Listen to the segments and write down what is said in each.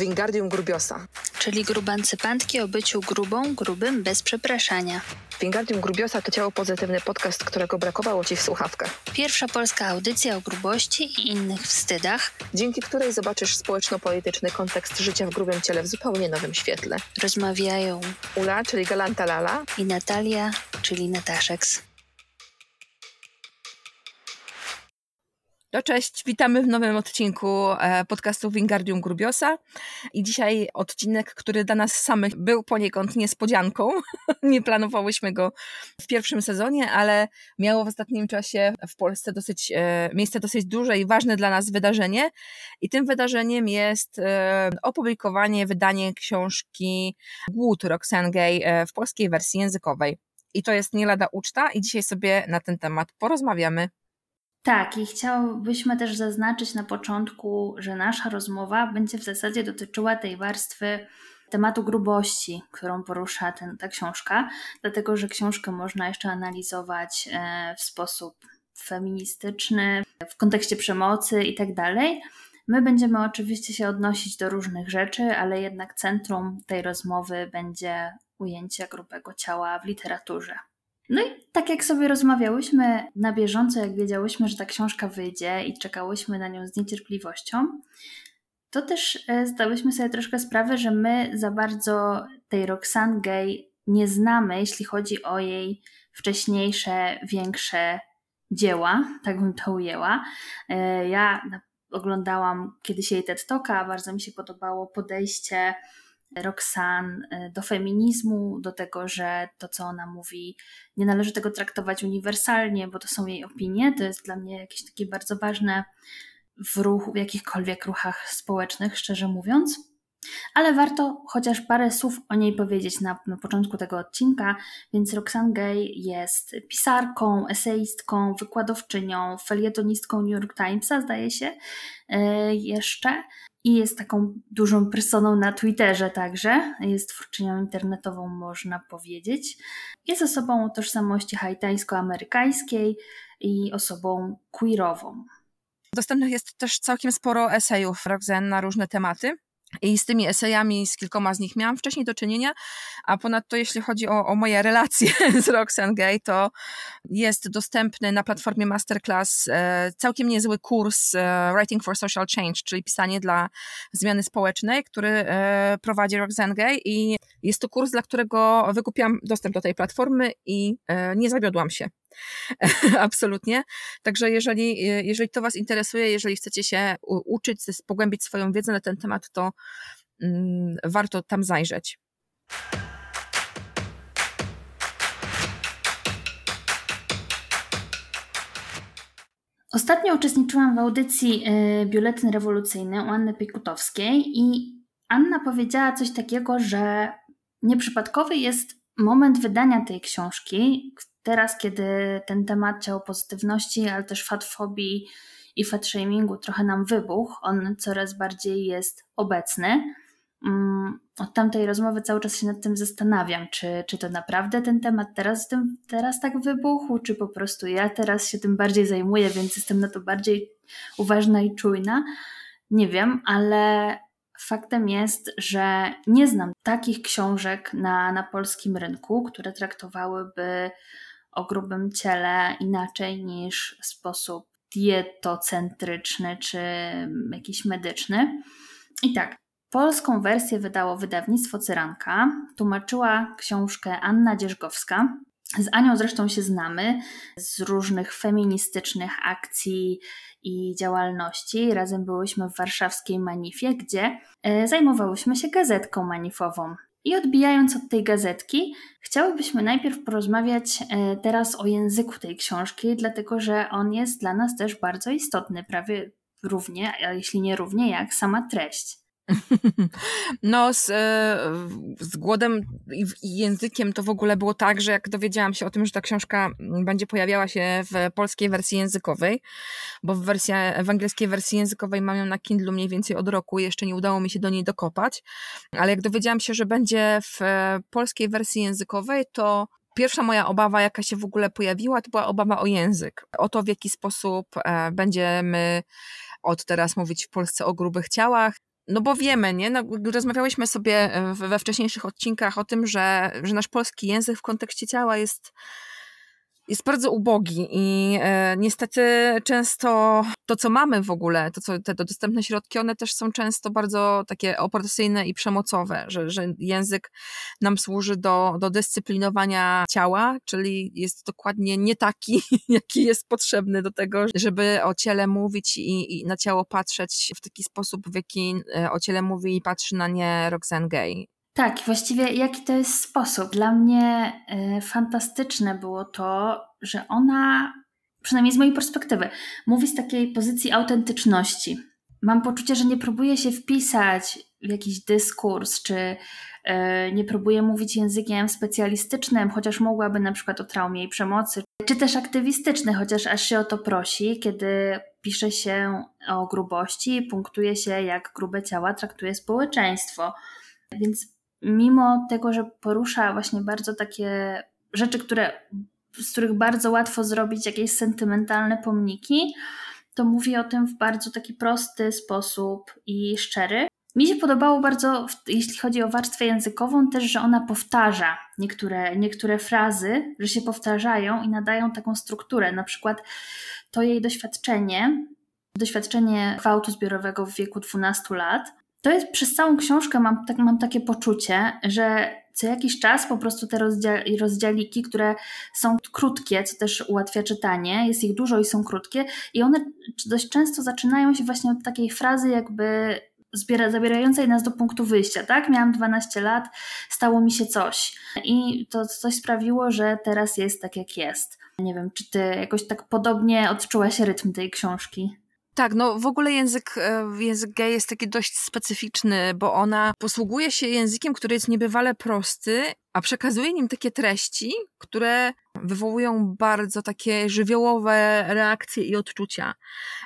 Wingardium Grubiosa. Czyli grubancypantki o byciu grubą, grubym, bez przepraszania. Wingardium Grubiosa to ciało pozytywny podcast, którego brakowało Ci w słuchawkach. Pierwsza polska audycja o grubości i innych wstydach, dzięki której zobaczysz społeczno-polityczny kontekst życia w grubym ciele w zupełnie nowym świetle. rozmawiają Ula, czyli Galanta Lala, i Natalia, czyli Nataszeks. No cześć, witamy w nowym odcinku e, podcastu Wingardium Grubiosa i dzisiaj odcinek, który dla nas samych był poniekąd niespodzianką. Nie planowałyśmy go w pierwszym sezonie, ale miało w ostatnim czasie w Polsce dosyć, e, miejsce dosyć duże i ważne dla nas wydarzenie i tym wydarzeniem jest e, opublikowanie, wydanie książki Głód Roxane Gay w polskiej wersji językowej. I to jest nie lada uczta i dzisiaj sobie na ten temat porozmawiamy. Tak, i chciałbyśmy też zaznaczyć na początku, że nasza rozmowa będzie w zasadzie dotyczyła tej warstwy tematu grubości, którą porusza ten, ta książka, dlatego że książkę można jeszcze analizować e, w sposób feministyczny, w kontekście przemocy i tak dalej. My będziemy oczywiście się odnosić do różnych rzeczy, ale jednak centrum tej rozmowy będzie ujęcie grubego ciała w literaturze. No i tak jak sobie rozmawiałyśmy na bieżąco, jak wiedziałyśmy, że ta książka wyjdzie i czekałyśmy na nią z niecierpliwością, to też e, zdałyśmy sobie troszkę sprawę, że my za bardzo tej Roxane Gay nie znamy, jeśli chodzi o jej wcześniejsze, większe dzieła, tak bym to ujęła. E, ja oglądałam kiedyś jej TED Talka, bardzo mi się podobało podejście Roxanne y, do feminizmu, do tego, że to, co ona mówi, nie należy tego traktować uniwersalnie, bo to są jej opinie. To jest dla mnie jakieś takie bardzo ważne w ruchu, w jakichkolwiek ruchach społecznych, szczerze mówiąc. Ale warto chociaż parę słów o niej powiedzieć na, na początku tego odcinka. Więc Roxane Gay jest pisarką, eseistką, wykładowczynią, felietonistką New York Timesa, zdaje się, yy, jeszcze. I jest taką dużą personą na Twitterze także. Jest twórczynią internetową, można powiedzieć. Jest osobą o tożsamości haitańsko-amerykańskiej i osobą queerową. Dostępnych jest też całkiem sporo esejów Roxanne na różne tematy. I z tymi esejami, z kilkoma z nich miałam wcześniej do czynienia, a ponadto jeśli chodzi o, o moje relacje z Roxane Gay, to jest dostępny na platformie Masterclass e, całkiem niezły kurs e, Writing for Social Change, czyli pisanie dla zmiany społecznej, który e, prowadzi Roxane Gay i jest to kurs, dla którego wykupiłam dostęp do tej platformy i nie zawiodłam się. Absolutnie. Także jeżeli, jeżeli to Was interesuje, jeżeli chcecie się uczyć, pogłębić swoją wiedzę na ten temat, to mm, warto tam zajrzeć. Ostatnio uczestniczyłam w audycji y, Biuletyn Rewolucyjny u Anny Piekutowskiej i Anna powiedziała coś takiego, że nieprzypadkowy jest moment wydania tej książki, teraz, kiedy ten temat ciało pozytywności, ale też fatfobii i fatshamingu trochę nam wybuchł, on coraz bardziej jest obecny. Mm, od tamtej rozmowy cały czas się nad tym zastanawiam, czy, czy to naprawdę ten temat teraz, tym, teraz tak wybuchł, czy po prostu ja teraz się tym bardziej zajmuję, więc jestem na to bardziej uważna i czujna. Nie wiem, ale faktem jest, że nie znam takich książek na, na polskim rynku, które traktowałyby o grubym ciele inaczej niż sposób dietocentryczny czy jakiś medyczny. I tak, polską wersję wydało wydawnictwo Cyranka, tłumaczyła książkę Anna Dzierzgowska. Z Anią zresztą się znamy z różnych feministycznych akcji i działalności. Razem byłyśmy w warszawskiej Manifie, gdzie e, zajmowałyśmy się gazetką manifową. I odbijając od tej gazetki, chciałybyśmy najpierw porozmawiać e, teraz o języku tej książki, dlatego że on jest dla nas też bardzo istotny, prawie równie, a jeśli nie równie, jak sama treść. No, z, e, z głodem i językiem to w ogóle było tak, że jak dowiedziałam się o tym, że ta książka będzie pojawiała się w polskiej wersji językowej, bo w, wersji, w angielskiej wersji językowej mam ją na Kindle mniej więcej od roku, jeszcze nie udało mi się do niej dokopać, ale jak dowiedziałam się, że będzie w polskiej wersji językowej, to Pierwsza moja obawa, jaka się w ogóle pojawiła, to była obawa o język. O to, w jaki sposób e, będziemy od teraz mówić w Polsce o grubych ciałach, no bo wiemy, nie? No, rozmawiałyśmy sobie we wcześniejszych odcinkach o tym, że, że nasz polski język w kontekście ciała jest jest bardzo ubogi i e, niestety często to, co mamy w ogóle, to, co, te, te dostępne środki, one też są często bardzo takie opresyjne i przemocowe, że, że język nam służy do, do dyscyplinowania ciała, czyli jest dokładnie nie taki, jaki jest potrzebny do tego, żeby o ciele mówić i, i na ciało patrzeć w taki sposób, w jaki e, o ciele mówi i patrzy na nie Roxane Gay. Tak, właściwie jaki to jest sposób? Dla mnie y, fantastyczne było to, że ona, przynajmniej z mojej perspektywy, mówi z takiej pozycji autentyczności. Mam poczucie, że nie próbuje się wpisać w jakiś dyskurs, czy y, nie próbuje mówić językiem specjalistycznym, chociaż mogłaby na przykład o traumie i przemocy, czy też aktywistyczny, chociaż aż się o to prosi, kiedy pisze się o grubości, punktuje się, jak grube ciała traktuje społeczeństwo. Więc mimo tego, że porusza właśnie bardzo takie rzeczy, które, z których bardzo łatwo zrobić jakieś sentymentalne pomniki, to mówi o tym w bardzo taki prosty sposób i szczery. Mi się podobało bardzo, jeśli chodzi o warstwę językową, też, że ona powtarza niektóre, niektóre frazy, że się powtarzają i nadają taką strukturę. Na przykład to jej doświadczenie, doświadczenie gwałtu zbiorowego w wieku 12 lat, to jest przez całą książkę mam, tak, mam takie poczucie, że co jakiś czas po prostu te rozdział, rozdziałiki, które są krótkie, co też ułatwia czytanie, jest ich dużo i są krótkie, i one dość często zaczynają się właśnie od takiej frazy, jakby zbiera, zabierającej nas do punktu wyjścia, tak? Miałam 12 lat, stało mi się coś. I to coś sprawiło, że teraz jest tak, jak jest. Nie wiem, czy ty jakoś tak podobnie odczułaś rytm tej książki? Tak, no w ogóle język, e, język gay jest taki dość specyficzny, bo ona posługuje się językiem, który jest niebywale prosty, a przekazuje nim takie treści, które wywołują bardzo takie żywiołowe reakcje i odczucia.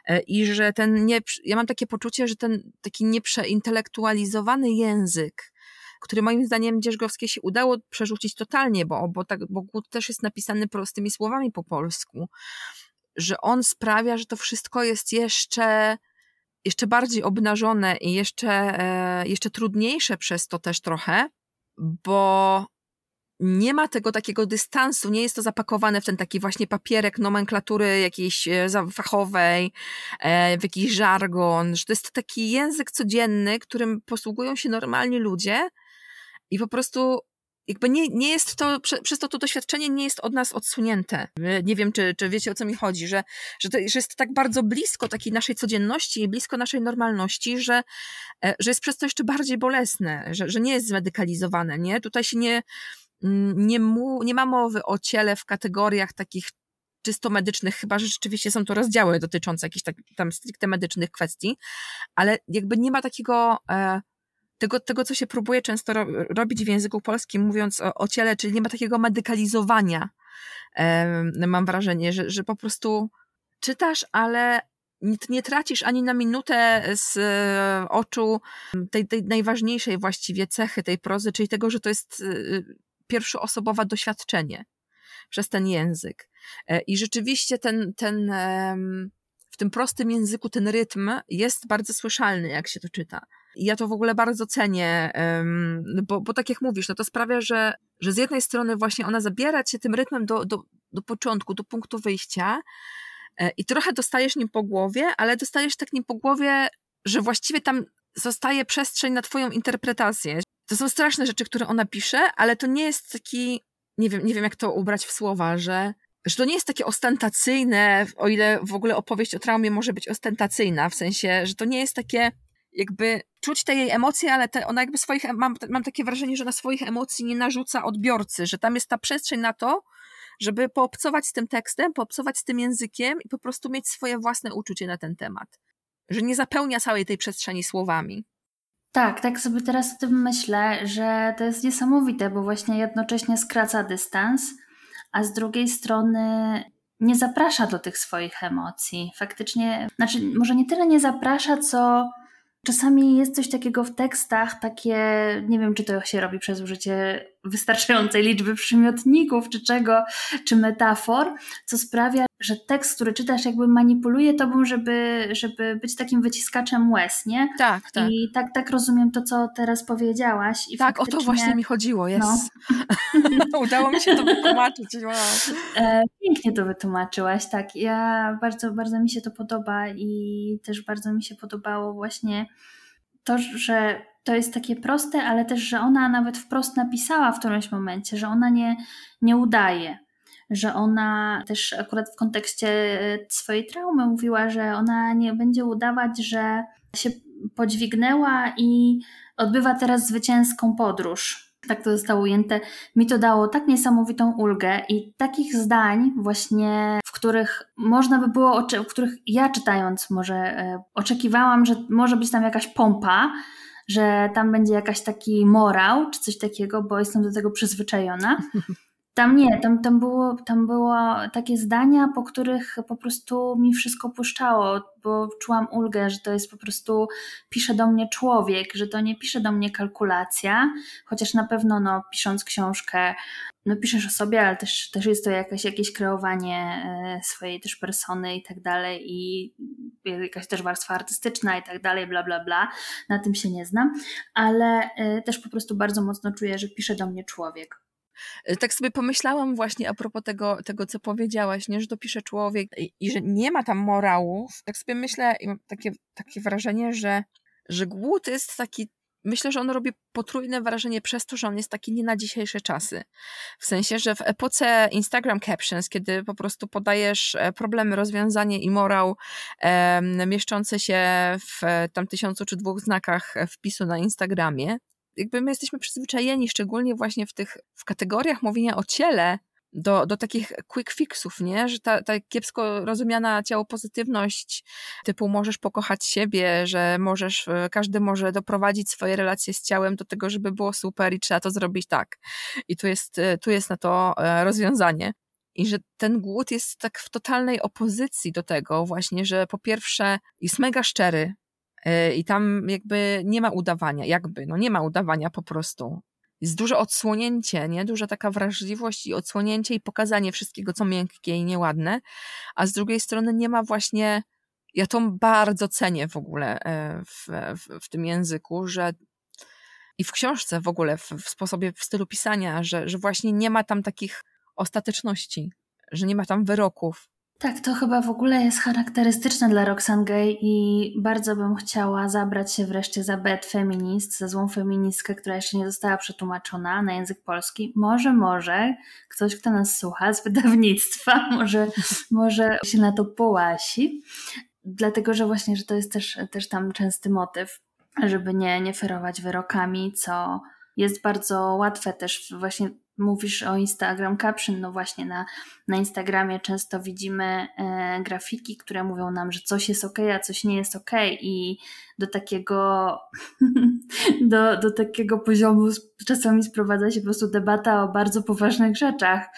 E, I że ten nie, ja mam takie poczucie, że ten taki nieprzeintelektualizowany język, który moim zdaniem Dzierżgowskiej się udało przerzucić totalnie, bo, bo, tak, bo Głód też jest napisany prostymi słowami po polsku że on sprawia, że to wszystko jest jeszcze, jeszcze bardziej obnażone i jeszcze, e, jeszcze trudniejsze przez to też trochę, bo nie ma tego takiego dystansu, nie jest to zapakowane w ten taki właśnie papierek nomenklatury jakiejś e, fachowej, e, w jakiś żargon, że to jest taki język codzienny, którym posługują się normalni ludzie i po prostu jakby nie, nie jest to, przez to to doświadczenie nie jest od nas odsunięte. Nie wiem, czy, czy wiecie o co mi chodzi, że, że, to, że jest tak bardzo blisko takiej naszej codzienności i blisko naszej normalności, że, e, że jest przez to jeszcze bardziej bolesne, że, że nie jest zmedykalizowane, nie? Tutaj się nie, mm, nie, mu, nie ma mowy o ciele w kategoriach takich czysto medycznych, chyba że rzeczywiście są to rozdziały dotyczące jakichś tak, tam stricte medycznych kwestii, ale jakby nie ma takiego e, tego, tego co się próbuje często ro, robić w języku polskim, mówiąc o, o, ciele, czyli nie ma takiego medykalizowania. E, mam wrażenie, że, że po prostu czytasz, ale nie, nie tracisz ani na minutę z e, oczu tej, tej najważniejszej właściwie cechy tej prozy, czyli tego, że to jest e, pierwszoosobowe doświadczenie przez ten język. E, I rzeczywiście ten, ten w tym prostym języku ten rytm jest bardzo słyszalny, jak się to czyta. Ja to w ogóle bardzo cenię, bo, bo tak jak mówisz, no to sprawia, że, że z jednej strony właśnie ona zabiera cię tym rytmem do, do, do początku, do punktu wyjścia e, i trochę dostajesz nim po głowie, ale dostajesz tak nim po głowie, że właściwie tam zostaje przestrzeń na twoją interpretację. To są straszne rzeczy, które ona pisze, ale to nie jest taki, nie wiem, nie wiem jak to ubrać w słowa, że że to nie jest takie ostentacyjne, o ile w ogóle opowieść o traumie może być ostentacyjna, w sensie, że to nie jest takie jakby czuć te jej emocje, ale te, ona jakby swoich, mam, mam takie wrażenie, że na swoich emocji nie narzuca odbiorcy, że tam jest ta przestrzeń na to, żeby poobcować z tym tekstem, poobcować z tym językiem i po prostu mieć swoje własne uczucie na ten temat. Że nie zapełnia całej tej przestrzeni słowami. Tak, tak sobie teraz o tym myślę, że to jest niesamowite, bo właśnie jednocześnie skraca dystans, a z drugiej strony nie zaprasza do tych swoich emocji. Faktycznie, znaczy, może nie tyle nie zaprasza, co czasami jest coś takiego w tekstach, takie, nie wiem, czy to się robi przez użycie wystarczającej liczby przymiotników, czy czego, czy metafor, co sprawia, że tekst, który czytasz, jakby manipuluje tobą, żeby, żeby być takim wyciskaczem łez, nie? Tak, tak. I tak, tak rozumiem to, co teraz powiedziałaś. I tak, o to faktycznie, właśnie mi chodziło, jest. No. Udało mi się to wytłumaczyć. Wow. E, pięknie to wytłumaczyłaś, tak. Ja bardzo, bardzo mi się to podoba i też bardzo mi się podobało właśnie to, że to jest takie proste, ale też, że ona nawet wprost napisała w którymś momencie, że ona nie, nie udaje, że ona też akurat w kontekście e, swojej traumy mówiła, że ona nie będzie udawać, że się podźwignęła i odbywa teraz zwycięską podróż. Tak to zostało ujęte. Mi to dało tak niesamowitą ulgę i takich zdań właśnie, w których można by było, w których ja czytając może e, oczekiwałam, że może być tam jakaś pompa, że tam będzie jakaś taki morał czy coś takiego, bo jestem do tego przyzwyczajona. Tam nie, tam, tam, było, tam było takie zdania, po których po prostu mi wszystko puszczało, bo czułam ulgę, że to jest po prostu pisze do mnie człowiek, że to nie pisze do mnie kalkulacja, chociaż na pewno no, pisząc książkę, no piszesz o sobie, ale też, też jest to jakieś, jakieś kreowanie e, swojej też persony i tak dalej i jakaś też warstwa artystyczna i tak dalej, bla bla bla, na tym się nie znam, ale e, też po prostu bardzo mocno czuję, że pisze do mnie człowiek. Y, tak sobie pomyślałam właśnie a propos tego, tego co powiedziałaś, nie, że to pisze człowiek i, i że nie ma tam morałów. Tak sobie myślę i mam takie, takie wrażenie, że, że głód jest taki myślę, że on robi potrójne wrażenie przez to, że on jest taki nie na dzisiejsze czasy. W sensie, że w epoce Instagram Captions, kiedy po prostu podajesz e, problemy, rozwiązanie i morał e, mieszczące się w tam tysiącu czy dwóch znakach wpisu na Instagramie, jakby my jesteśmy przyzwyczajeni, szczególnie właśnie w tych w kategoriach mówienia o ciele, do, do takich quick fixów, nie? Że ta, ta kiepsko rozumiana ciało pozytywność, typu możesz pokochać siebie, że możesz, e, każdy może doprowadzić swoje relacje z ciałem do tego, żeby było super i trzeba to zrobić tak. I tu jest, e, tu jest na to e, rozwiązanie. I że ten głód jest tak w totalnej opozycji do tego właśnie, że po pierwsze jest mega szczery, i tam jakby nie ma udawania, jakby, no nie ma udawania po prostu. Jest duże odsłonięcie, nie? Duża taka wrażliwość i odsłonięcie i pokazanie wszystkiego, co miękkie i nieładne, a z drugiej strony nie ma właśnie, ja to bardzo cenię w ogóle e, w, w, w tym języku, że i w książce w ogóle, w, w sposobie, w stylu pisania, że, że właśnie nie ma tam takich ostateczności, że nie ma tam wyroków, tak, to chyba w ogóle jest charakterystyczne dla Roxane Gay i bardzo bym chciała zabrać się wreszcie za Bad Feminist, za złą feministkę, która jeszcze nie została przetłumaczona na język polski. Może, może ktoś, kto nas słucha z wydawnictwa, może, może się na to połasi. Dlatego, że właśnie, że to jest też, też tam częsty motyw, żeby nie, nie ferować wyrokami, co jest bardzo łatwe też właśnie mówisz o Instagram Caption, no właśnie na, na Instagramie często widzimy e, grafiki, które mówią nam, że coś jest ok, a coś nie jest ok i do takiego do, do takiego poziomu czasami sprowadza się po prostu debata o bardzo poważnych rzeczach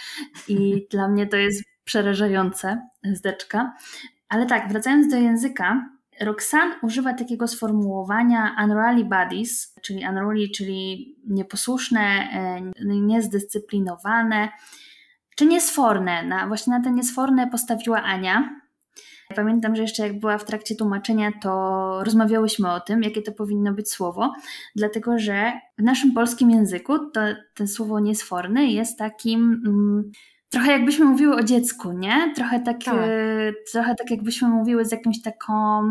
i dla mnie to jest przerażające, zdeczka. Ale tak, wracając do języka, Roxanne używa takiego sformułowania unruly bodies, czyli unruly, czyli nieposłuszne, e, niezdyscyplinowane, czy niesforne. Na, właśnie na te niesforne postawiła Ania. Pamiętam, że jeszcze jak była w trakcie tłumaczenia, to rozmawiałyśmy o tym, jakie to powinno być słowo, dlatego że w naszym polskim języku to, to słowo niesforny jest takim. Mm, trochę jakbyśmy mówiły o dziecku, nie? Trochę tak, tak. E, trochę tak jakbyśmy mówiły z jakąś taką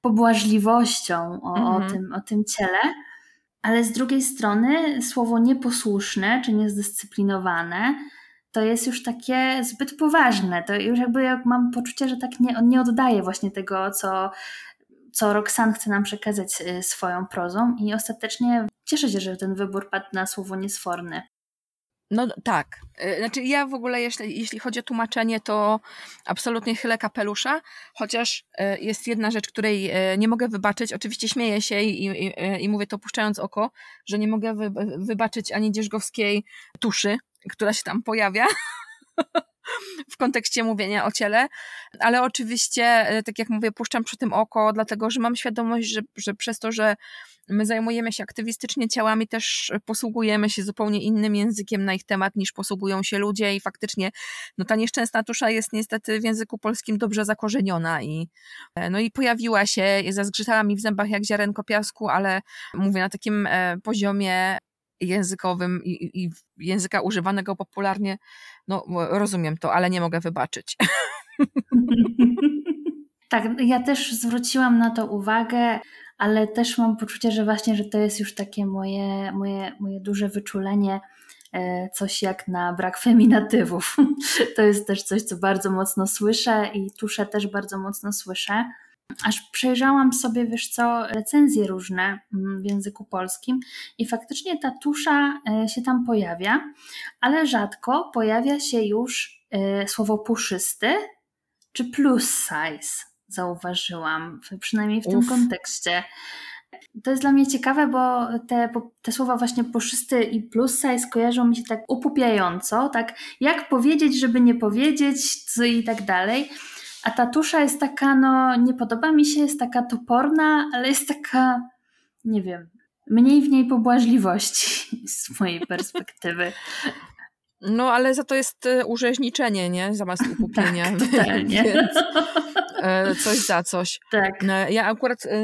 pobłażliwością o, mhm. o, tym, o tym ciele. Ale z drugiej strony słowo nieposłuszne czy niezdyscyplinowane to jest już takie zbyt poważne. To już jakby jak mam poczucie, że tak nie, nie oddaje właśnie tego, co, co Roxanne chce nam przekazać e, swoją prozą i ostatecznie cieszę się, że ten wybór padł na słowo niesforny. No tak. Y, znaczy ja w ogóle, jeśli, jeśli chodzi o tłumaczenie, to absolutnie chylę kapelusza, chociaż y, jest jedna rzecz, której y, nie mogę wybaczyć. Oczywiście śmieję się i, i, i mówię to puszczając oko, że nie mogę wy, wybaczyć ani dzierżgowskiej tuszy, która się tam pojawia. w kontekście mówienia o ciele, ale oczywiście, e, tak jak mówię, puszczam przy tym oko, dlatego że mam świadomość, że, że przez to, że my zajmujemy się aktywistycznie ciałami, też posługujemy się zupełnie innym językiem na ich temat niż posługują się ludzie i faktycznie no ta nieszczęsna tusza jest niestety w języku polskim dobrze zakorzeniona i e, no i pojawiła się, zazgrzytała mi w zębach jak ziarenko piasku, ale mówię na takim e, poziomie językowym i, i języka używanego popularnie, no rozumiem to, ale nie mogę wybaczyć. Tak, ja też zwróciłam na to uwagę, ale też mam poczucie, że właśnie, że to jest już takie moje, moje, moje duże wyczulenie, e, coś jak na brak feminatywów. To jest też coś, co bardzo mocno słyszę i tuszę też bardzo mocno słyszę. Aż przejrzałam sobie, wiesz co, recenzje różne mm, w języku polskim i faktycznie ta tusza e, się tam pojawia, ale rzadko pojawia się już e, słowo puszysty czy plus size, zauważyłam, przynajmniej w tym Uf. kontekście. To jest dla mnie ciekawe, bo te, te słowa właśnie puszysty i plus size kojarzą mi się tak upupiająco, tak jak powiedzieć, żeby nie powiedzieć, co i tak dalej. A ta tusza jest taka, no nie podoba mi się, jest taka toporna, ale jest taka, nie wiem, mniej w niej pobłażliwości z mojej perspektywy. No, ale za to jest e, urzeźniczenie, nie? Zamiast upupienia. Tak, totalnie. Więc, coś za coś. Tak. No, Ja akurat e,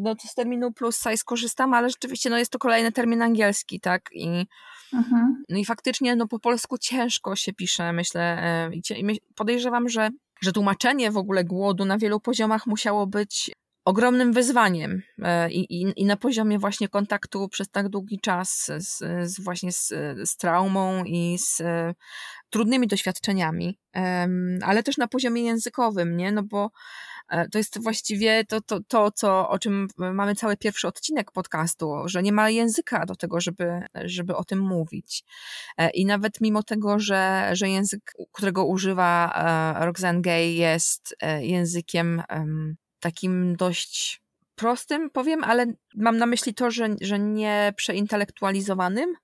no, z terminu plus size korzystam, ale rzeczywiście no, jest to kolejny termin angielski, tak? I, Mhm. no i faktycznie no, po polsku ciężko się pisze, myślę. e, I podejrzewam, że, że tłumaczenie w ogóle głodu na wielu poziomach musiało być ogromnym wyzwaniem e, i, i, i na poziomie właśnie kontaktu przez tak długi czas z, z właśnie z, z traumą i z e, trudnymi doświadczeniami, ale też na poziomie językowym, nie? No bo e, to jest właściwie to, to, to co, o czym mamy cały pierwszy odcinek podcastu, że nie ma języka do tego, żeby, żeby o tym mówić. I nawet mimo tego, że, że język, którego używa Roxane Gay jest językiem em, takim dość prostym, powiem, ale mam na myśli to, że, że nie przeintelektualizowanym,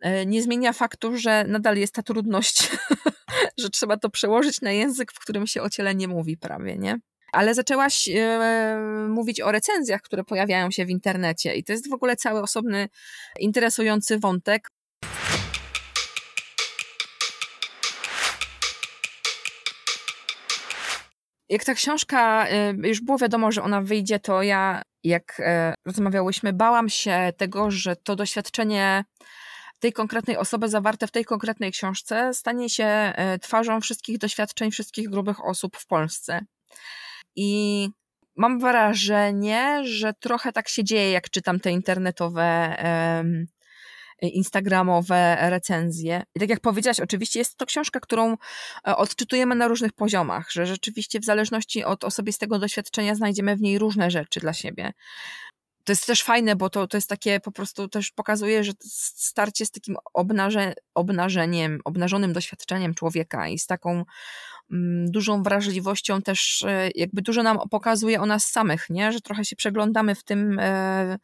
e, nie zmienia faktu, że nadal jest ta trudność, że trzeba to przełożyć na język, w którym się o ciele nie mówi prawie, nie? Ale zaczęłaś e, mówić o recenzjach, które pojawiają się w internecie i to jest w ogóle cały osobny, interesujący wątek. Jak ta książka, e, już było wiadomo, że ona wyjdzie, to ja, jak e, rozmawiałyśmy, bałam się tego, że to doświadczenie tej konkretnej osoby zawarte w tej konkretnej książce stanie się e, twarzą wszystkich doświadczeń wszystkich grubych osób w Polsce. I mam wrażenie, że trochę tak się dzieje, jak czytam te internetowe, instagramowe recenzje. I tak jak powiedziałaś, oczywiście jest to książka, którą e, odczytujemy na różnych poziomach, że rzeczywiście w zależności od osobistego doświadczenia znajdziemy w niej różne rzeczy dla siebie. To jest też fajne, bo to, to jest takie po prostu też pokazuje, że starcie z takim obnaże, obnażeniem, obnażonym doświadczeniem człowieka i z taką dużą wrażliwością też e, jakby dużo nam pokazuje o nas samych, nie? Że trochę się przeglądamy w tym e,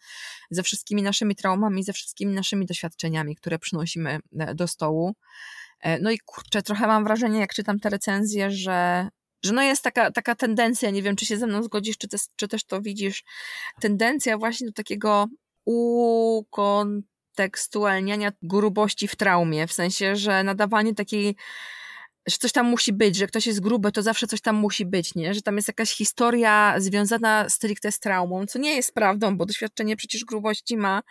ze wszystkimi naszymi traumami, ze wszystkimi naszymi doświadczeniami, które przynosimy e, do stołu. No i kurczę, trochę mam wrażenie, jak czytam te recenzje, że, że no jest taka, taka tendencja, nie wiem, czy się ze mną zgodzisz, czy, te, czy też to widzisz, tendencja właśnie do takiego ukontekstualniania grubości w traumie, w sensie, że nadawanie takiej że coś tam musi być, że ktoś jest gruby, to zawsze coś tam musi być, nie? Że tam jest jakaś historia związana stricte z traumą, co nie jest prawdą, bo doświadczenie przecież grubości ma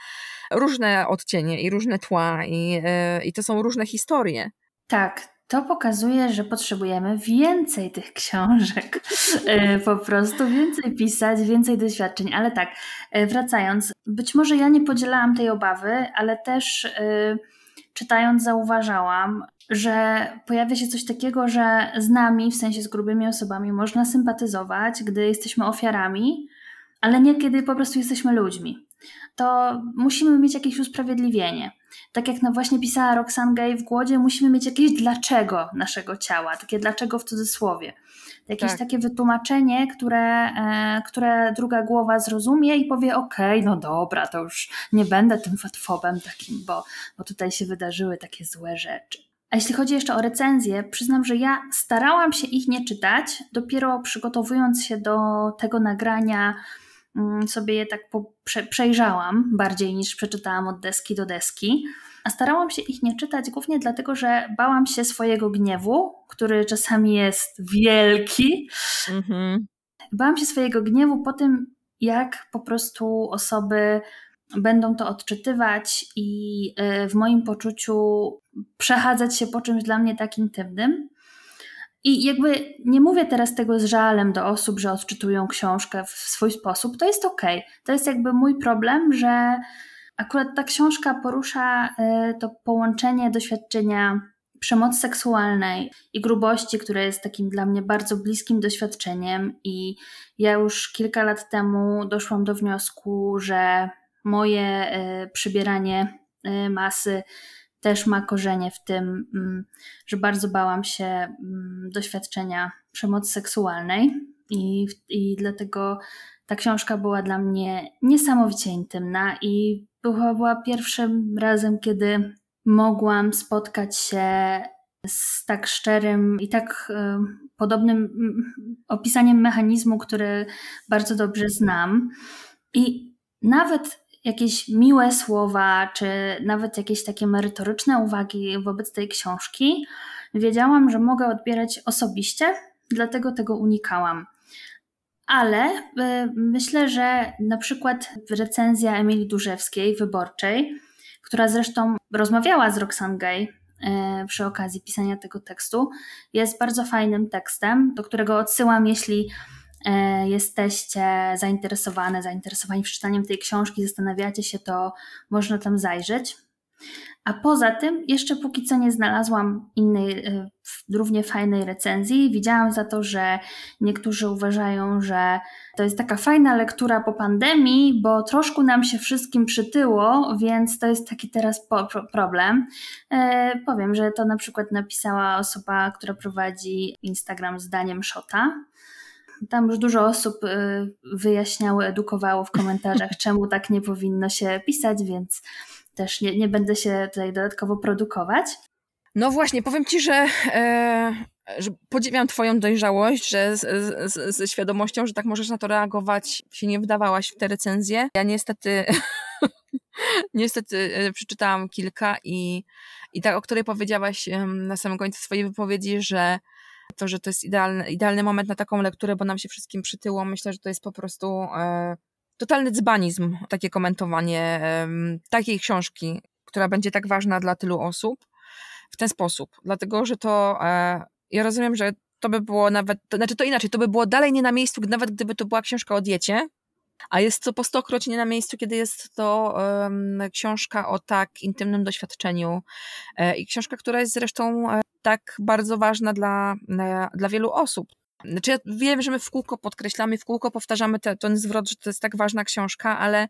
różne odcienie i różne tła i, yy, i to są różne historie. Tak, to pokazuje, że potrzebujemy więcej tych książek. E, po prostu więcej pisać, więcej doświadczeń. Ale tak, e, wracając, być może ja nie podzielałam tej obawy, ale też czytając zauważałam, że pojawia się coś takiego, że z nami, w sensie z grubymi osobami, można sympatyzować, gdy jesteśmy ofiarami, ale nie kiedy po prostu jesteśmy ludźmi. To musimy mieć jakieś usprawiedliwienie. Tak jak no właśnie pisała Roxane Gay w Głodzie, musimy mieć jakieś dlaczego naszego ciała, takie dlaczego w cudzysłowie. Jakieś Tak. takie wytłumaczenie, które, e, które druga głowa zrozumie i powie: Okej, no dobra, to już nie będę tym fatfobem takim, bo, bo tutaj się wydarzyły takie złe rzeczy. A jeśli chodzi jeszcze o recenzje, przyznam, że ja starałam się ich nie czytać. Dopiero przygotowując się do tego nagrania, mm, sobie je tak prze przejrzałam bardziej niż przeczytałam od deski do deski. A starałam się ich nie czytać głównie dlatego, że bałam się swojego gniewu, który czasami jest wielki. Mhm. Bałam się swojego gniewu po tym, jak po prostu osoby będą to odczytywać i e, w moim poczuciu przechadzać się po czymś dla mnie tak intymnym. I jakby nie mówię teraz tego z żalem do osób, że odczytują książkę w swój sposób. To jest okej. Okay. To jest jakby mój problem, że akurat ta książka porusza e, to połączenie doświadczenia przemocy seksualnej i grubości, które jest takim dla mnie bardzo bliskim doświadczeniem. I ja już kilka lat temu doszłam do wniosku, że moje e, przybieranie e, masy też ma korzenie w tym, mm, że bardzo bałam się mm, doświadczenia przemocy seksualnej i, i dlatego ta książka była dla mnie niesamowicie intymna i była, była pierwszym razem, kiedy mogłam spotkać się z tak szczerym i tak y, podobnym mm, opisaniem mechanizmu, który bardzo dobrze znam. I nawet jakieś miłe słowa, czy nawet jakieś takie merytoryczne uwagi wobec tej książki, wiedziałam, że mogę odbierać osobiście, dlatego tego unikałam. Ale y, myślę, że na przykład recenzja Emilii Durzewskiej, wyborczej, która zresztą rozmawiała z Roxane Gay y, przy okazji pisania tego tekstu, jest bardzo fajnym tekstem, do którego odsyłam, jeśli jesteście zainteresowane, zainteresowani przeczytaniem tej książki, zastanawiacie się, to można tam zajrzeć. A poza tym, jeszcze póki co nie znalazłam innej, e, równie fajnej recenzji. Widziałam za to, że niektórzy uważają, że to jest taka fajna lektura po pandemii, bo troszkę nam się wszystkim przytyło, więc to jest taki teraz problem. E, powiem, że to na przykład napisała osoba, która prowadzi Instagram zdaniem Shota. Tam już dużo osób y, wyjaśniało, edukowało w komentarzach, czemu tak nie powinno się pisać, więc też nie, nie będę się tutaj dodatkowo produkować. No właśnie, powiem ci, że, e, że podziwiam Twoją dojrzałość, że ze świadomością, że tak możesz na to reagować, się nie wdawałaś w te recenzje. Ja niestety, niestety e, przeczytałam kilka i, i tak, o której powiedziałaś na samym końcu swojej wypowiedzi, że to, że to jest idealny, idealny moment na taką lekturę, bo nam się wszystkim przytyło. Myślę, że to jest po prostu e, totalny dzbanizm, takie komentowanie e, takiej książki, która będzie tak ważna dla tylu osób w ten sposób. Dlatego, że to e, ja rozumiem, że to by było nawet, to, znaczy to inaczej, to by było dalej nie na miejscu, nawet gdyby to była książka o diecie, a jest to po stokroć nie na miejscu, kiedy jest to um, książka o tak intymnym doświadczeniu e, i książka, która jest zresztą e, tak bardzo ważna dla, e, dla wielu osób. Znaczy ja wiem, że my w kółko podkreślamy, w kółko powtarzamy te, ten zwrot, że to jest tak ważna książka, ale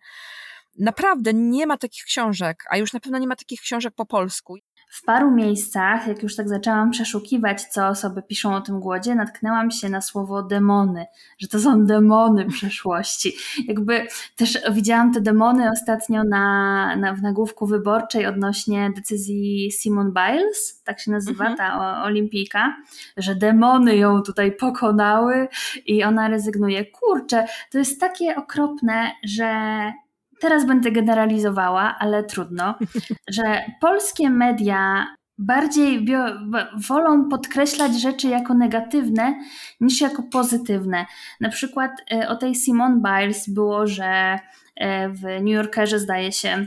naprawdę nie ma takich książek, a już na pewno nie ma takich książek po polsku w paru miejscach, jak już tak zaczęłam przeszukiwać, co osoby piszą o tym głodzie, natknęłam się na słowo demony, że to są demony przeszłości. Jakby też widziałam te demony ostatnio na, na, w nagłówku wyborczej odnośnie decyzji Simone Biles, tak się nazywa mhm. ta o, olimpijka, że demony ją tutaj pokonały i ona rezygnuje. Kurczę, to jest takie okropne, że teraz będę generalizowała, ale trudno, że polskie media bardziej wolą podkreślać rzeczy jako negatywne niż jako pozytywne. Na przykład e, o tej Simone Biles było, że e, w New Yorkerze zdaje się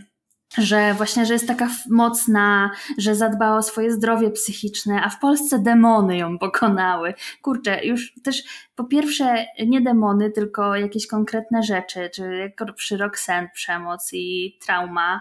że właśnie, że jest taka mocna, że zadbała o swoje zdrowie psychiczne, a w Polsce demony ją pokonały. Kurczę, już też po pierwsze nie demony, tylko jakieś konkretne rzeczy, czy jak przy Roxanne przemoc i trauma,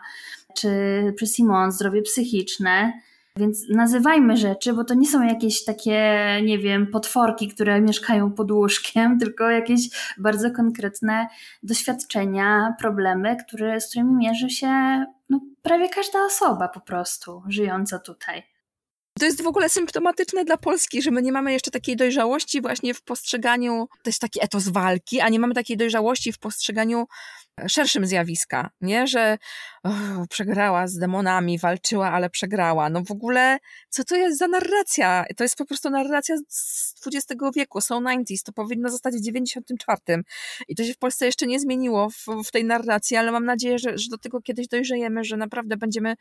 czy przy Simon zdrowie psychiczne. Więc nazywajmy rzeczy, bo to nie są jakieś takie, nie wiem, potworki, które mieszkają pod łóżkiem, tylko jakieś bardzo konkretne doświadczenia, problemy, które, z którymi mierzy się no, prawie każda osoba po prostu żyjąca tutaj. To jest w ogóle symptomatyczne dla Polski, że my nie mamy jeszcze takiej dojrzałości właśnie w postrzeganiu, to jest taki etos walki, a nie mamy takiej dojrzałości w postrzeganiu szerszym zjawiska, nie? Że oh, przegrała z demonami, walczyła, ale przegrała. No w ogóle, co to jest za narracja? To jest po prostu narracja z XX wieku, są 90s, to powinno zostać w 94. I to się w Polsce jeszcze nie zmieniło w, w tej narracji, ale mam nadzieję, że, że do tego kiedyś dojrzejemy, że naprawdę będziemy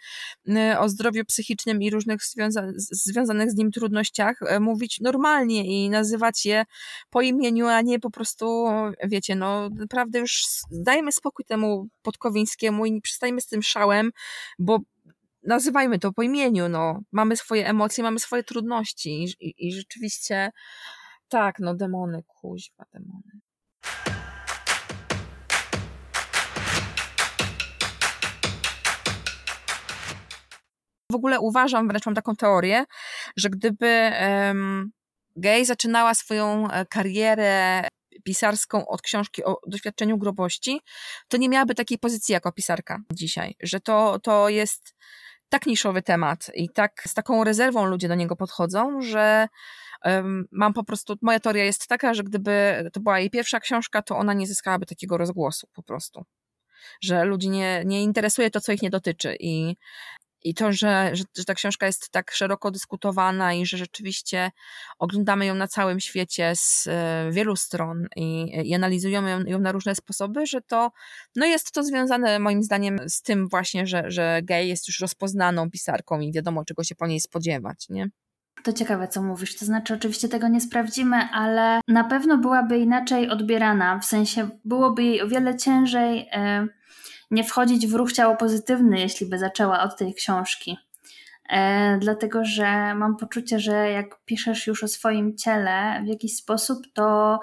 y, o zdrowiu psychicznym i różnych związa związanych z nim trudnościach e, mówić normalnie i nazywać je po imieniu, a nie po prostu, wiecie, no naprawdę już dajmy spokój temu Podkowińskiemu i nie przestajmy z tym szałem, bo nazywajmy to po imieniu, no. Mamy swoje emocje, mamy swoje trudności i, i, i rzeczywiście tak, no demony, kuźwa, demony. W ogóle uważam, wręcz mam taką teorię, że gdyby um, zaczynała swoją e, karierę pisarską od książki o doświadczeniu grobości, to nie miałaby takiej pozycji jako pisarka dzisiaj, że to, to jest tak niszowy temat i tak z taką rezerwą ludzie do niego podchodzą, że mam po prostu, moja teoria jest taka, że gdyby to była jej pierwsza książka, to ona nie zyskałaby takiego rozgłosu po prostu. Że ludzi nie, nie interesuje to, co ich nie dotyczy i i to, że, że, że, ta książka jest tak szeroko dyskutowana i że rzeczywiście oglądamy ją na całym świecie z e, wielu stron i, i analizujemy ją, ją, na różne sposoby, że to no jest to związane moim zdaniem z tym właśnie, że, że gay jest już rozpoznaną pisarką i wiadomo, czego się po niej spodziewać, nie? To ciekawe, co mówisz. To znaczy, oczywiście tego nie sprawdzimy, ale na pewno byłaby inaczej odbierana. W sensie byłoby jej o wiele ciężej. Yy nie wchodzić w ruch ciało pozytywny, jeśli by zaczęła od tej książki. E, dlatego, że mam poczucie, że jak piszesz już o swoim ciele w jakiś sposób, to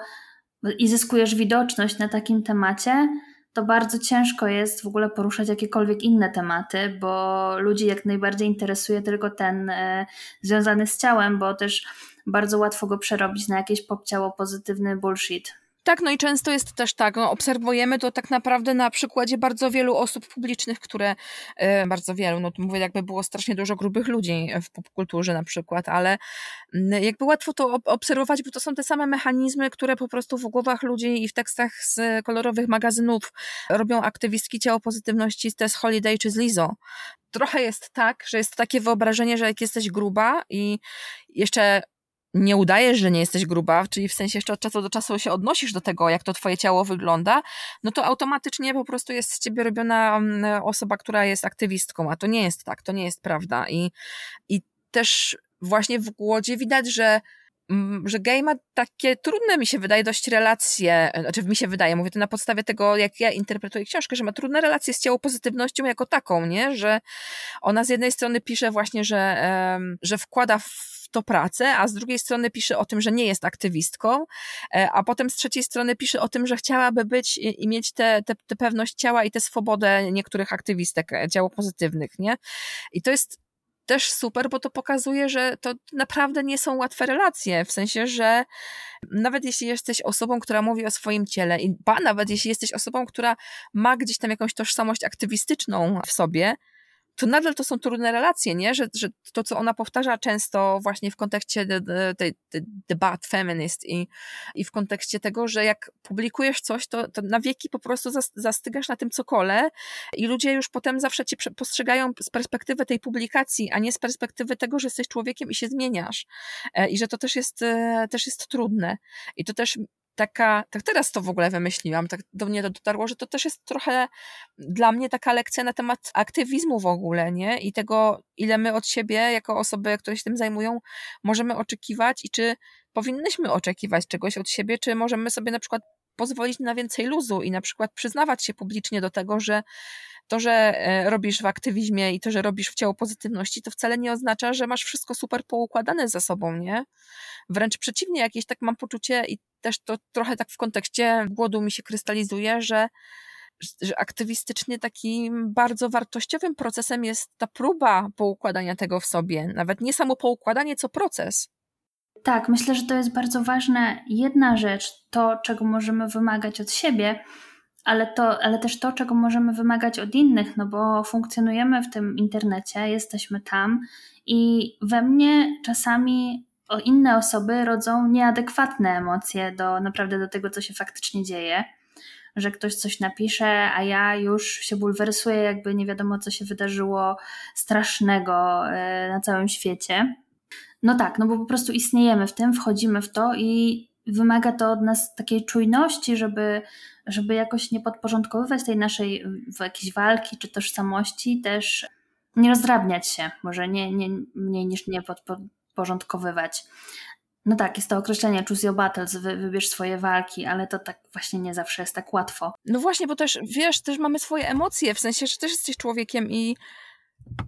i zyskujesz widoczność na takim temacie, to bardzo ciężko jest w ogóle poruszać jakiekolwiek inne tematy, bo ludzi jak najbardziej interesuje tylko ten e, związany z ciałem, bo też bardzo łatwo go przerobić na jakieś popciało pozytywny bullshit. Tak, no i często jest też tak, no, obserwujemy to tak naprawdę na przykładzie bardzo wielu osób publicznych, które, e, bardzo wielu, no to mówię, jakby było strasznie dużo grubych ludzi w popkulturze na przykład, ale jakby łatwo to obserwować, bo to są te same mechanizmy, które po prostu w głowach ludzi i w tekstach z kolorowych magazynów robią aktywistki ciało pozytywności z Tess Holiday czy z Lizo trochę jest tak, że jest takie wyobrażenie, że jak jesteś gruba i jeszcze nie udajesz, że nie jesteś gruba, czyli w sensie jeszcze od czasu do czasu się odnosisz do tego, jak to twoje ciało wygląda, no to automatycznie po prostu jest z ciebie robiona mm, osoba, która jest aktywistką, a to nie jest tak, to nie jest prawda. I, i też właśnie w głodzie widać, że mm, że gay ma takie trudne, mi się wydaje, dość relacje, znaczy mi się wydaje, mówię to na podstawie tego, jak ja interpretuję książkę, że ma trudne relacje z ciało pozytywnością jako taką, nie? Że ona z jednej strony pisze właśnie, że, że wkłada w to pracę, a z drugiej strony pisze o tym, że nie jest aktywistką, e, a potem z trzeciej strony pisze o tym, że chciałaby być i, mieć tę te, te, pewność ciała i tę swobodę niektórych aktywistek, e, ciało pozytywnych, nie? I to jest też super, bo to pokazuje, że to naprawdę nie są łatwe relacje, w sensie, że nawet jeśli jesteś osobą, która mówi o swoim ciele, i ba, nawet jeśli jesteś osobą, która ma gdzieś tam jakąś tożsamość aktywistyczną w sobie, to nadal to są trudne relacje, nie? Że, że to, co ona powtarza często właśnie w kontekście tej debat feminist i, i w kontekście tego, że jak publikujesz coś, to, to na wieki po prostu zastygasz na tym cokole i ludzie już potem zawsze cię postrzegają z perspektywy tej publikacji, a nie z perspektywy tego, że jesteś człowiekiem i się zmieniasz. E, I że to też jest, e, też jest trudne. I to też taka, tak teraz to w ogóle wymyśliłam, tak do mnie to dotarło, że to też jest trochę dla mnie taka lekcja na temat aktywizmu w ogóle, nie? I tego, ile my od siebie, jako osoby, które się tym zajmują, możemy oczekiwać i czy powinnyśmy oczekiwać czegoś od siebie, czy możemy sobie na przykład pozwolić na więcej luzu i na przykład przyznawać się publicznie do tego, że to, że e, robisz w aktywizmie i to, że robisz w ciało pozytywności, to wcale nie oznacza, że masz wszystko super poukładane za sobą, nie? Wręcz przeciwnie, jakieś tak mam poczucie i też to trochę tak w kontekście głodu mi się krystalizuje, że że aktywistycznie takim bardzo wartościowym procesem jest ta próba poukładania tego w sobie. Nawet nie samo poukładanie, co proces. Tak, myślę, że to jest bardzo ważna jedna rzecz, to czego możemy wymagać od siebie, ale, to, ale też to, czego możemy wymagać od innych, no bo funkcjonujemy w tym internecie, jesteśmy tam i we mnie czasami inne osoby rodzą nieadekwatne emocje do naprawdę do tego, co się faktycznie dzieje. że ktoś coś napisze, a ja już się bulwersuję, jakby nie wiadomo, co się wydarzyło strasznego e, na całym świecie. No tak, no bo po prostu istniejemy w tym, wchodzimy w to i wymaga to od nas takiej czujności, żeby, żeby jakoś nie podporządkowywać tej naszej jakiejś walki czy tożsamości, też nie rozdrabniać się, może nie, nie mniej niż nie podporządkowywać. No tak, jest to określenie choose your battles, wy, wybierz swoje walki, ale to tak właśnie nie zawsze jest tak łatwo. No właśnie, bo też, wiesz, też mamy swoje emocje, w sensie, że też jesteś człowiekiem i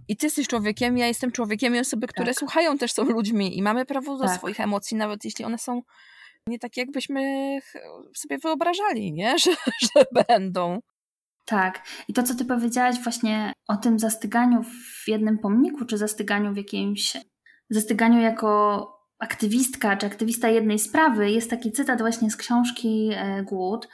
i ty jesteś człowiekiem, ja jestem człowiekiem i osoby, które tak. słuchają też są ludźmi i mamy prawo do tak. swoich emocji, nawet jeśli one są nie takie, jakbyśmy sobie wyobrażali, nie? Że, że będą. Tak. I to, co ty powiedziałaś właśnie o tym zastyganiu w jednym pomniku, czy zastyganiu w jakimś, zastyganiu jako aktywistka, czy aktywista jednej sprawy, jest taki cytat właśnie z książki e, Głód,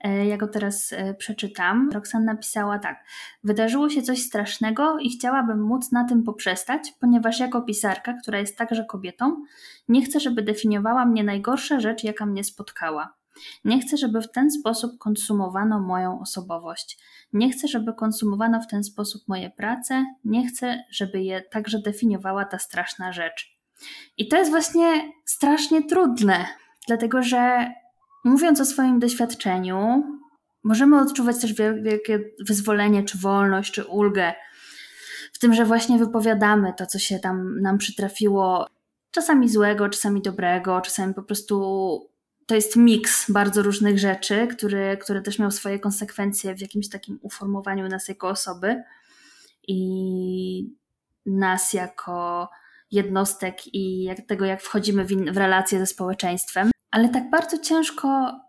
E, ja go teraz e, przeczytam. Roxanna napisała tak. Wydarzyło się coś strasznego i chciałabym móc na tym poprzestać, ponieważ jako pisarka, która jest także kobietą, nie chcę, żeby definiowała mnie najgorsza rzecz, jaka mnie spotkała. Nie chcę, żeby w ten sposób konsumowano moją osobowość. Nie chcę, żeby konsumowano w ten sposób moje prace. Nie chcę, żeby je także definiowała ta straszna rzecz. I to jest właśnie strasznie trudne, dlatego że Mówiąc o swoim doświadczeniu, możemy odczuwać też wielkie wyzwolenie, czy wolność, czy ulgę w tym, że właśnie wypowiadamy to, co się tam nam przytrafiło, czasami złego, czasami dobrego, czasami po prostu to jest miks bardzo różnych rzeczy, który, który też miał swoje konsekwencje w jakimś takim uformowaniu nas jako osoby i nas jako jednostek i jak, tego, jak wchodzimy w, in, w relacje ze społeczeństwem. Ale tak bardzo ciężko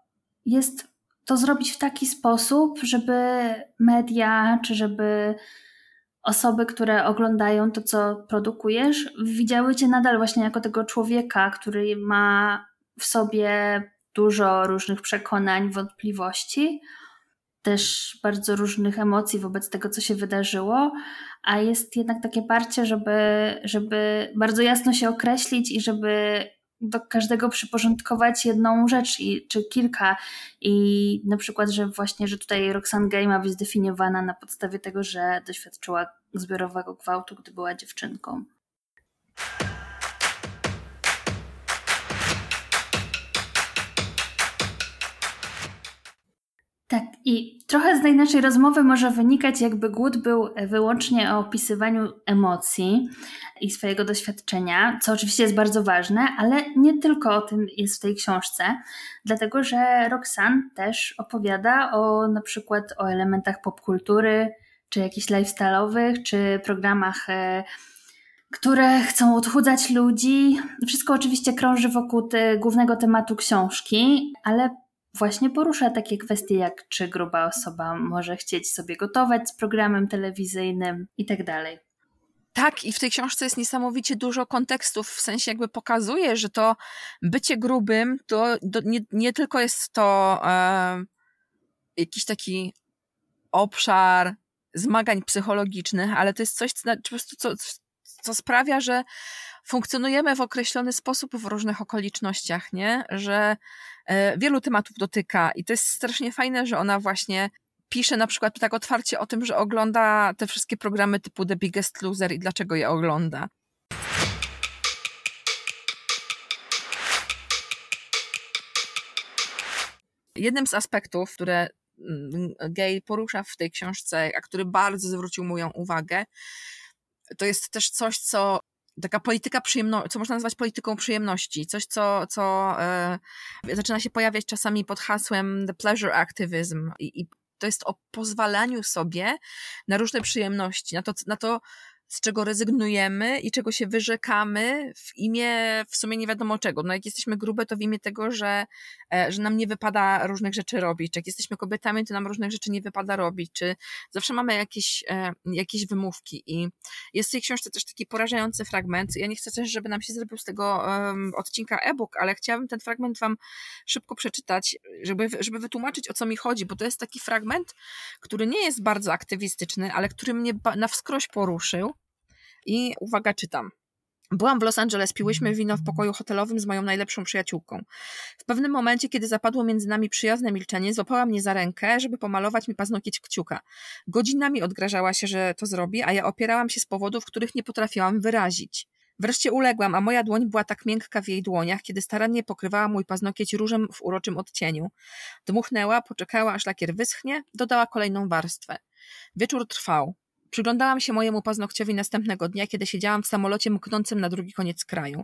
jest to zrobić w taki sposób, żeby media, czy żeby osoby, które oglądają to, co produkujesz, widziały cię nadal właśnie jako tego człowieka, który ma w sobie dużo różnych przekonań, wątpliwości, też bardzo różnych emocji wobec tego, co się wydarzyło, a jest jednak takie parcie, żeby, żeby bardzo jasno się określić i żeby do każdego przyporządkować jedną rzecz i, czy kilka. I na przykład, że właśnie, że tutaj Roxane Gay ma być zdefiniowana na podstawie tego, że doświadczyła zbiorowego gwałtu, gdy była dziewczynką. I trochę z naszej rozmowy może wynikać, jakby głód był wyłącznie o opisywaniu emocji i swojego doświadczenia, co oczywiście jest bardzo ważne, ale nie tylko o tym jest w tej książce, dlatego że Roxanne też opowiada o na przykład o elementach popkultury, czy jakichś lifestyle'owych, czy programach e, które chcą odchudzać ludzi. Wszystko oczywiście krąży wokół głównego tematu książki, ale właśnie porusza takie kwestie jak czy gruba osoba może chcieć sobie gotować z programem telewizyjnym i tak. Tak, i w tej książce jest niesamowicie dużo kontekstów, w sensie jakby pokazuje, że to bycie grubym to, nie, nie, tylko jest to e, jakiś taki obszar zmagań psychologicznych, ale to jest coś, co, co, co sprawia, że funkcjonujemy w określony sposób w różnych okolicznościach, nie? Że e, wielu tematów dotyka i to jest strasznie fajne, że ona właśnie pisze na przykład tak otwarcie o tym, że ogląda te wszystkie programy typu The Biggest Loser i dlaczego je ogląda. Jednym z aspektów, które mm, Gay porusza w tej książce, a który bardzo zwrócił moją uwagę, to jest też coś, co taka polityka przyjemności, co można nazwać polityką przyjemności, coś, co, co e, zaczyna się pojawiać czasami pod hasłem the pleasure activism i, i to jest o pozwalaniu sobie na różne przyjemności, na to, na to z czego rezygnujemy i czego się wyrzekamy w imię w sumie nie wiadomo czego. No jak jesteśmy grube, to w imię tego, że, e, że nam nie wypada różnych rzeczy robić. Czy jak jesteśmy kobietami, to nam różnych rzeczy nie wypada robić. Czy zawsze mamy jakieś, e, jakieś wymówki. I jest w tej książce też taki porażający fragment. Ja nie chcę też, żeby nam się zrobił z tego um, odcinka e-book, ale chciałabym ten fragment wam szybko przeczytać, żeby, żeby wytłumaczyć, o co mi chodzi, bo to jest taki fragment, który nie jest bardzo aktywistyczny, ale który mnie na wskroś poruszył. I uwaga, czytam. Byłam w Los Angeles, piłyśmy wino w pokoju hotelowym z moją najlepszą przyjaciółką. W pewnym momencie, kiedy zapadło między nami przyjazne milczenie, złapała mnie za rękę, żeby pomalować mi paznokieć kciuka. Godzinami odgrażała się, że to zrobi, a ja opierałam się z powodów, których nie potrafiłam wyrazić. Wreszcie uległam, a moja dłoń była tak miękka w jej dłoniach, kiedy starannie pokrywała mój paznokieć różem w uroczym odcieniu. Dmuchnęła, poczekała, aż lakier wyschnie, dodała kolejną warstwę. Wieczór trwał. Przyglądałam się mojemu paznokciowi następnego dnia, kiedy siedziałam w samolocie mknącym na drugi koniec kraju.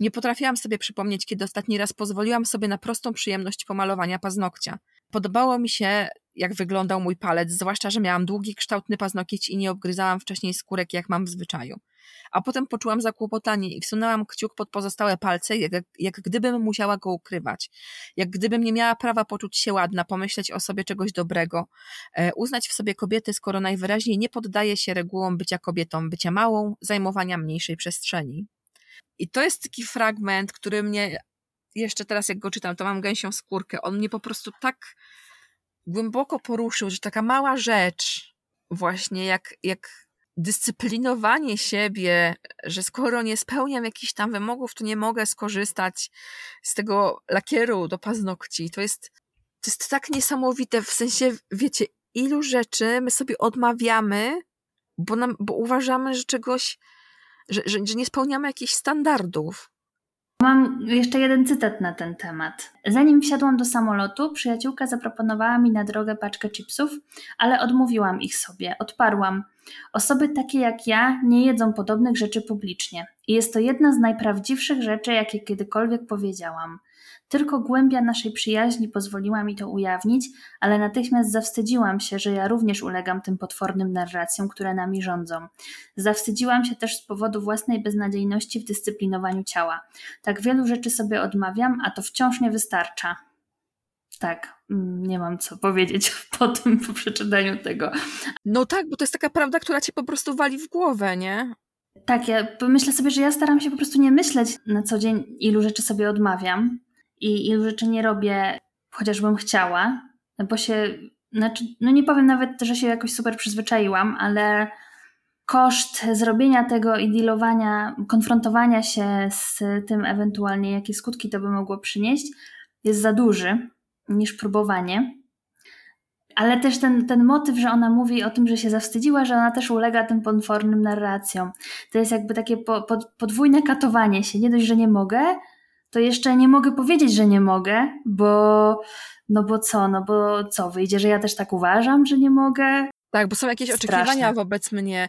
Nie potrafiłam sobie przypomnieć, kiedy ostatni raz pozwoliłam sobie na prostą przyjemność pomalowania paznokcia. Podobało mi się, jak wyglądał mój palec, zwłaszcza, że miałam długi, kształtny paznokieć i nie obgryzałam wcześniej skórek, jak mam w zwyczaju. A potem poczułam zakłopotanie i wsunęłam kciuk pod pozostałe palce, jak, jak gdybym musiała go ukrywać. Jak gdybym nie miała prawa poczuć się ładna, pomyśleć o sobie czegoś dobrego, e, uznać w sobie kobiety, skoro najwyraźniej nie poddaje się regułom bycia kobietą, bycia małą, zajmowania mniejszej przestrzeni. I to jest taki fragment, który mnie jeszcze teraz, jak go czytam, to mam gęsią skórkę. On mnie po prostu tak głęboko poruszył, że taka mała rzecz, właśnie jak, jak dyscyplinowanie siebie, że skoro nie spełniam jakichś tam wymogów, to nie mogę skorzystać z tego lakieru do paznokci. To jest, to jest tak niesamowite, w sensie, wiecie, ilu rzeczy my sobie odmawiamy, bo, nam, bo uważamy, że czegoś, że, że, że nie spełniamy jakichś standardów. Mam jeszcze jeden cytat na ten temat. Zanim wsiadłam do samolotu, przyjaciółka zaproponowała mi na drogę paczkę chipsów, ale odmówiłam ich sobie. Odparłam. Osoby takie jak ja nie jedzą podobnych rzeczy publicznie. I jest to jedna z najprawdziwszych rzeczy, jakie kiedykolwiek powiedziałam. Tylko głębia naszej przyjaźni pozwoliła mi to ujawnić, ale natychmiast zawstydziłam się, że ja również ulegam tym potwornym narracjom, które nami rządzą. Zawstydziłam się też z powodu własnej beznadziejności w dyscyplinowaniu ciała. Tak wielu rzeczy sobie odmawiam, a to wciąż nie wystarcza. Tak, mm, nie mam co powiedzieć po tym, po przeczytaniu tego. No tak, bo to jest taka prawda, która cię po prostu wali w głowę, nie? Tak, ja myślę sobie, że ja staram się po prostu nie myśleć na co dzień, ilu rzeczy sobie odmawiam i ilu rzeczy nie robię, chociażbym chciała, bo się, znaczy, no nie powiem nawet, że się jakoś super przyzwyczaiłam, ale koszt zrobienia tego i dealowania, konfrontowania się z tym ewentualnie, jakie skutki to by mogło przynieść, jest za duży niż próbowanie. Ale też ten, ten motyw, że ona mówi o tym, że się zawstydziła, że ona też ulega tym potwornym narracjom. To jest jakby takie po, po, podwójne katowanie się. Nie dość, że nie mogę, to jeszcze nie mogę powiedzieć, że nie mogę, bo no bo co, no bo co, wyjdzie, że ja też tak uważam, że nie mogę. Tak, bo są jakieś Straszne. oczekiwania wobec mnie.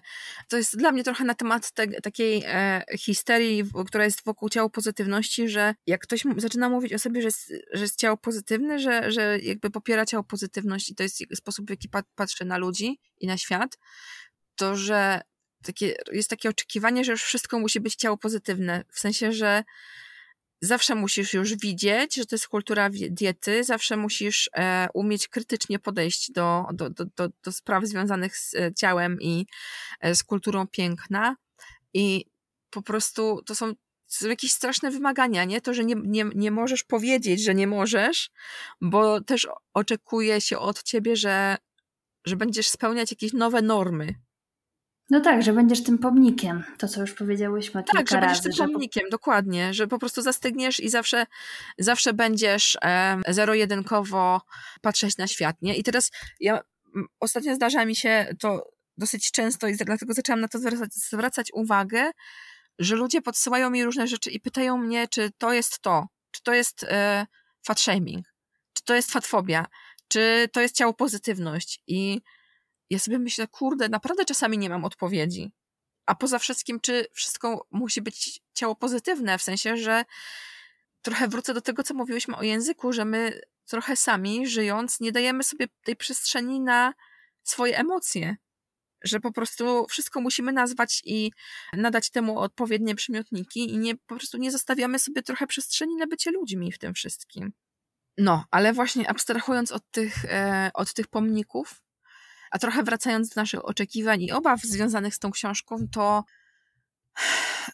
To jest dla mnie trochę na temat te, takiej e, histerii, która jest wokół ciała pozytywności, że jak ktoś zaczyna mówić o sobie, że jest, że jest ciało pozytywne, że, że jakby popiera ciało pozytywność i to jest sposób, w jaki pat, patrzy na ludzi i na świat, to że takie, jest takie oczekiwanie, że już wszystko musi być ciało pozytywne. W sensie, że zawsze musisz już widzieć, że to jest kultura diety, zawsze musisz e, umieć krytycznie podejść do, do, do, do, do spraw związanych z e, ciałem i e, z kulturą piękna. I po prostu to są, są jakieś straszne wymagania, nie? To, że nie, nie, nie możesz powiedzieć, że nie możesz, bo też oczekuje się od ciebie, że, że będziesz spełniać jakieś nowe normy. No tak, że będziesz tym pomnikiem, to co już powiedziałyśmy Tak, kilka że będziesz razy. tym że po- pomnikiem, dokładnie, że po prostu zastygniesz i zawsze, zawsze będziesz e, zero-jedynkowo patrzeć na świat, nie? I teraz ja ostatnio zdarza mi się to dosyć często i dlatego zaczęłam na to zwracać, zwracać uwagę, że ludzie podsyłają mi różne rzeczy i pytają mnie, czy to jest to, czy to jest e, fat shaming, czy to jest fatfobia, czy to jest ciało pozytywność i ja sobie myślę, kurde, naprawdę czasami nie mam odpowiedzi. A poza wszystkim, czy wszystko musi być ciało pozytywne, w sensie, że trochę wrócę do tego, co mówiłyśmy o języku, że my trochę sami, żyjąc, nie dajemy sobie tej przestrzeni na swoje emocje. Że po prostu wszystko musimy nazwać i nadać temu odpowiednie przymiotniki i nie, po prostu nie zostawiamy sobie trochę przestrzeni na bycie ludźmi w tym wszystkim. No, ale właśnie abstrahując od tych, e, od tych pomników, a trochę wracając do naszych oczekiwań i obaw związanych z tą książką, to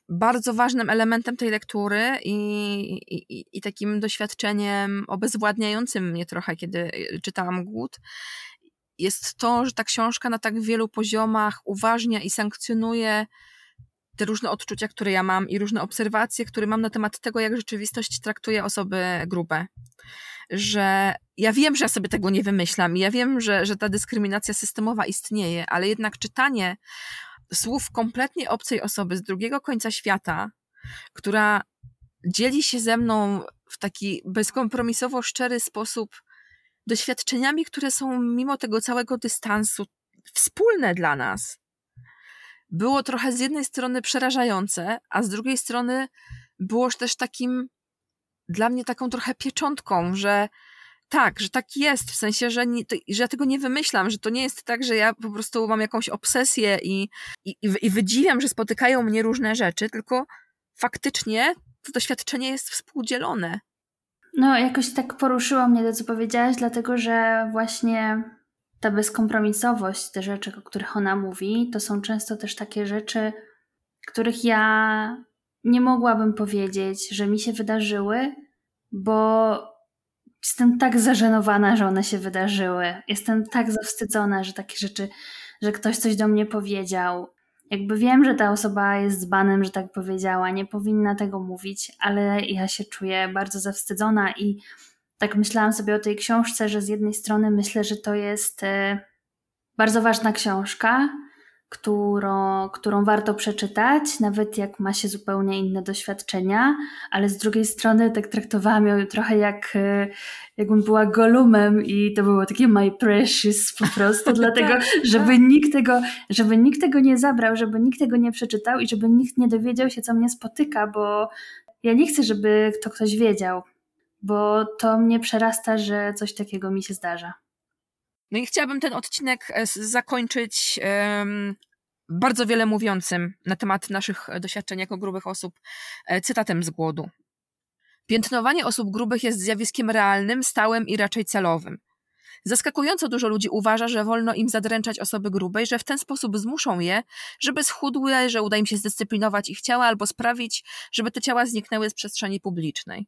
bardzo ważnym elementem tej lektury i, i, i takim doświadczeniem obezwładniającym mnie trochę, kiedy czytałam Głód, jest to, że ta książka na tak wielu poziomach uważnia i sankcjonuje te różne odczucia, które ja mam i różne obserwacje, które mam na temat tego, jak rzeczywistość traktuje osoby grube. Że ja wiem, że ja sobie tego nie wymyślam ja wiem, że, że ta dyskryminacja systemowa istnieje, ale jednak czytanie słów kompletnie obcej osoby z drugiego końca świata, która dzieli się ze mną w taki bezkompromisowo szczery sposób doświadczeniami, które są mimo tego całego dystansu wspólne dla nas. Było trochę z jednej strony przerażające, a z drugiej strony było też takim dla mnie taką trochę pieczątką, że tak, że tak jest, w sensie, że, nie, to, że ja tego nie wymyślam, że to nie jest tak, że ja po prostu mam jakąś obsesję i, i, i wydziwiam, że spotykają mnie różne rzeczy, tylko faktycznie to doświadczenie jest współdzielone. No, jakoś tak poruszyło mnie to, co powiedziałaś, dlatego że właśnie ta bezkompromisowość, te rzeczy, o których ona mówi, to są często też takie rzeczy, których ja nie mogłabym powiedzieć, że mi się wydarzyły, bo jestem tak zażenowana, że one się wydarzyły. Jestem tak zawstydzona, że takie rzeczy, że ktoś coś do mnie powiedział. Jakby wiem, że ta osoba jest dzbanem, że tak powiedziała, nie powinna tego mówić, ale ja się czuję bardzo zawstydzona i tak myślałam sobie o tej książce, że z jednej strony myślę, że to jest e, bardzo ważna książka, którą, którą warto przeczytać, nawet jak ma się zupełnie inne doświadczenia, ale z drugiej strony tak traktowałam ją trochę jak e, jakbym była golumem i to było takie my precious po prostu, dlatego żeby nikt, tego, żeby nikt tego nie zabrał, żeby nikt tego nie przeczytał i żeby nikt nie dowiedział się, co mnie spotyka, bo ja nie chcę, żeby to ktoś wiedział, bo to mnie przerasta, że coś takiego mi się zdarza. No i chciałabym ten odcinek e, zakończyć bardzo wiele mówiącym na temat naszych doświadczeń jako grubych osób e, cytatem z głodu. Piętnowanie osób grubych jest zjawiskiem realnym, stałym i raczej celowym. Zaskakująco dużo ludzi uważa, że wolno im zadręczać osoby grube i że w ten sposób zmuszą je, żeby schudły, że uda im się zdyscyplinować ich ciała albo sprawić, żeby te ciała zniknęły z przestrzeni publicznej.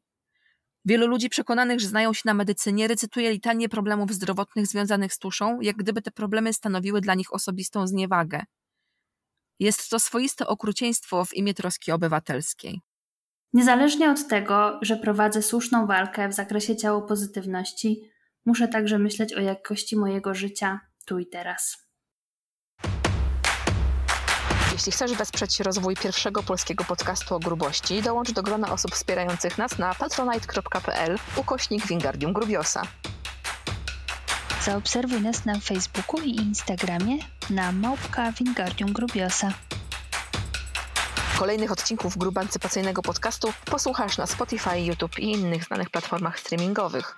Wielu ludzi przekonanych, że znają się na medycynie, recytuje litanie problemów zdrowotnych związanych z tuszą, jak gdyby te problemy stanowiły dla nich osobistą zniewagę. Jest to swoiste okrucieństwo w imię troski obywatelskiej. Niezależnie od tego, że prowadzę słuszną walkę w zakresie ciało pozytywności, muszę także myśleć o jakości mojego życia tu i teraz. Jeśli chcesz wesprzeć rozwój pierwszego polskiego podcastu o grubości, dołącz do grona osób wspierających nas na patronite.pl ukośnik Wingardium Grubiosa. Zaobserwuj nas na Facebooku i Instagramie na małpka Wingardium Grubiosa. Kolejnych odcinków grubancypacyjnego podcastu posłuchasz na Spotify, YouTube i innych znanych platformach streamingowych.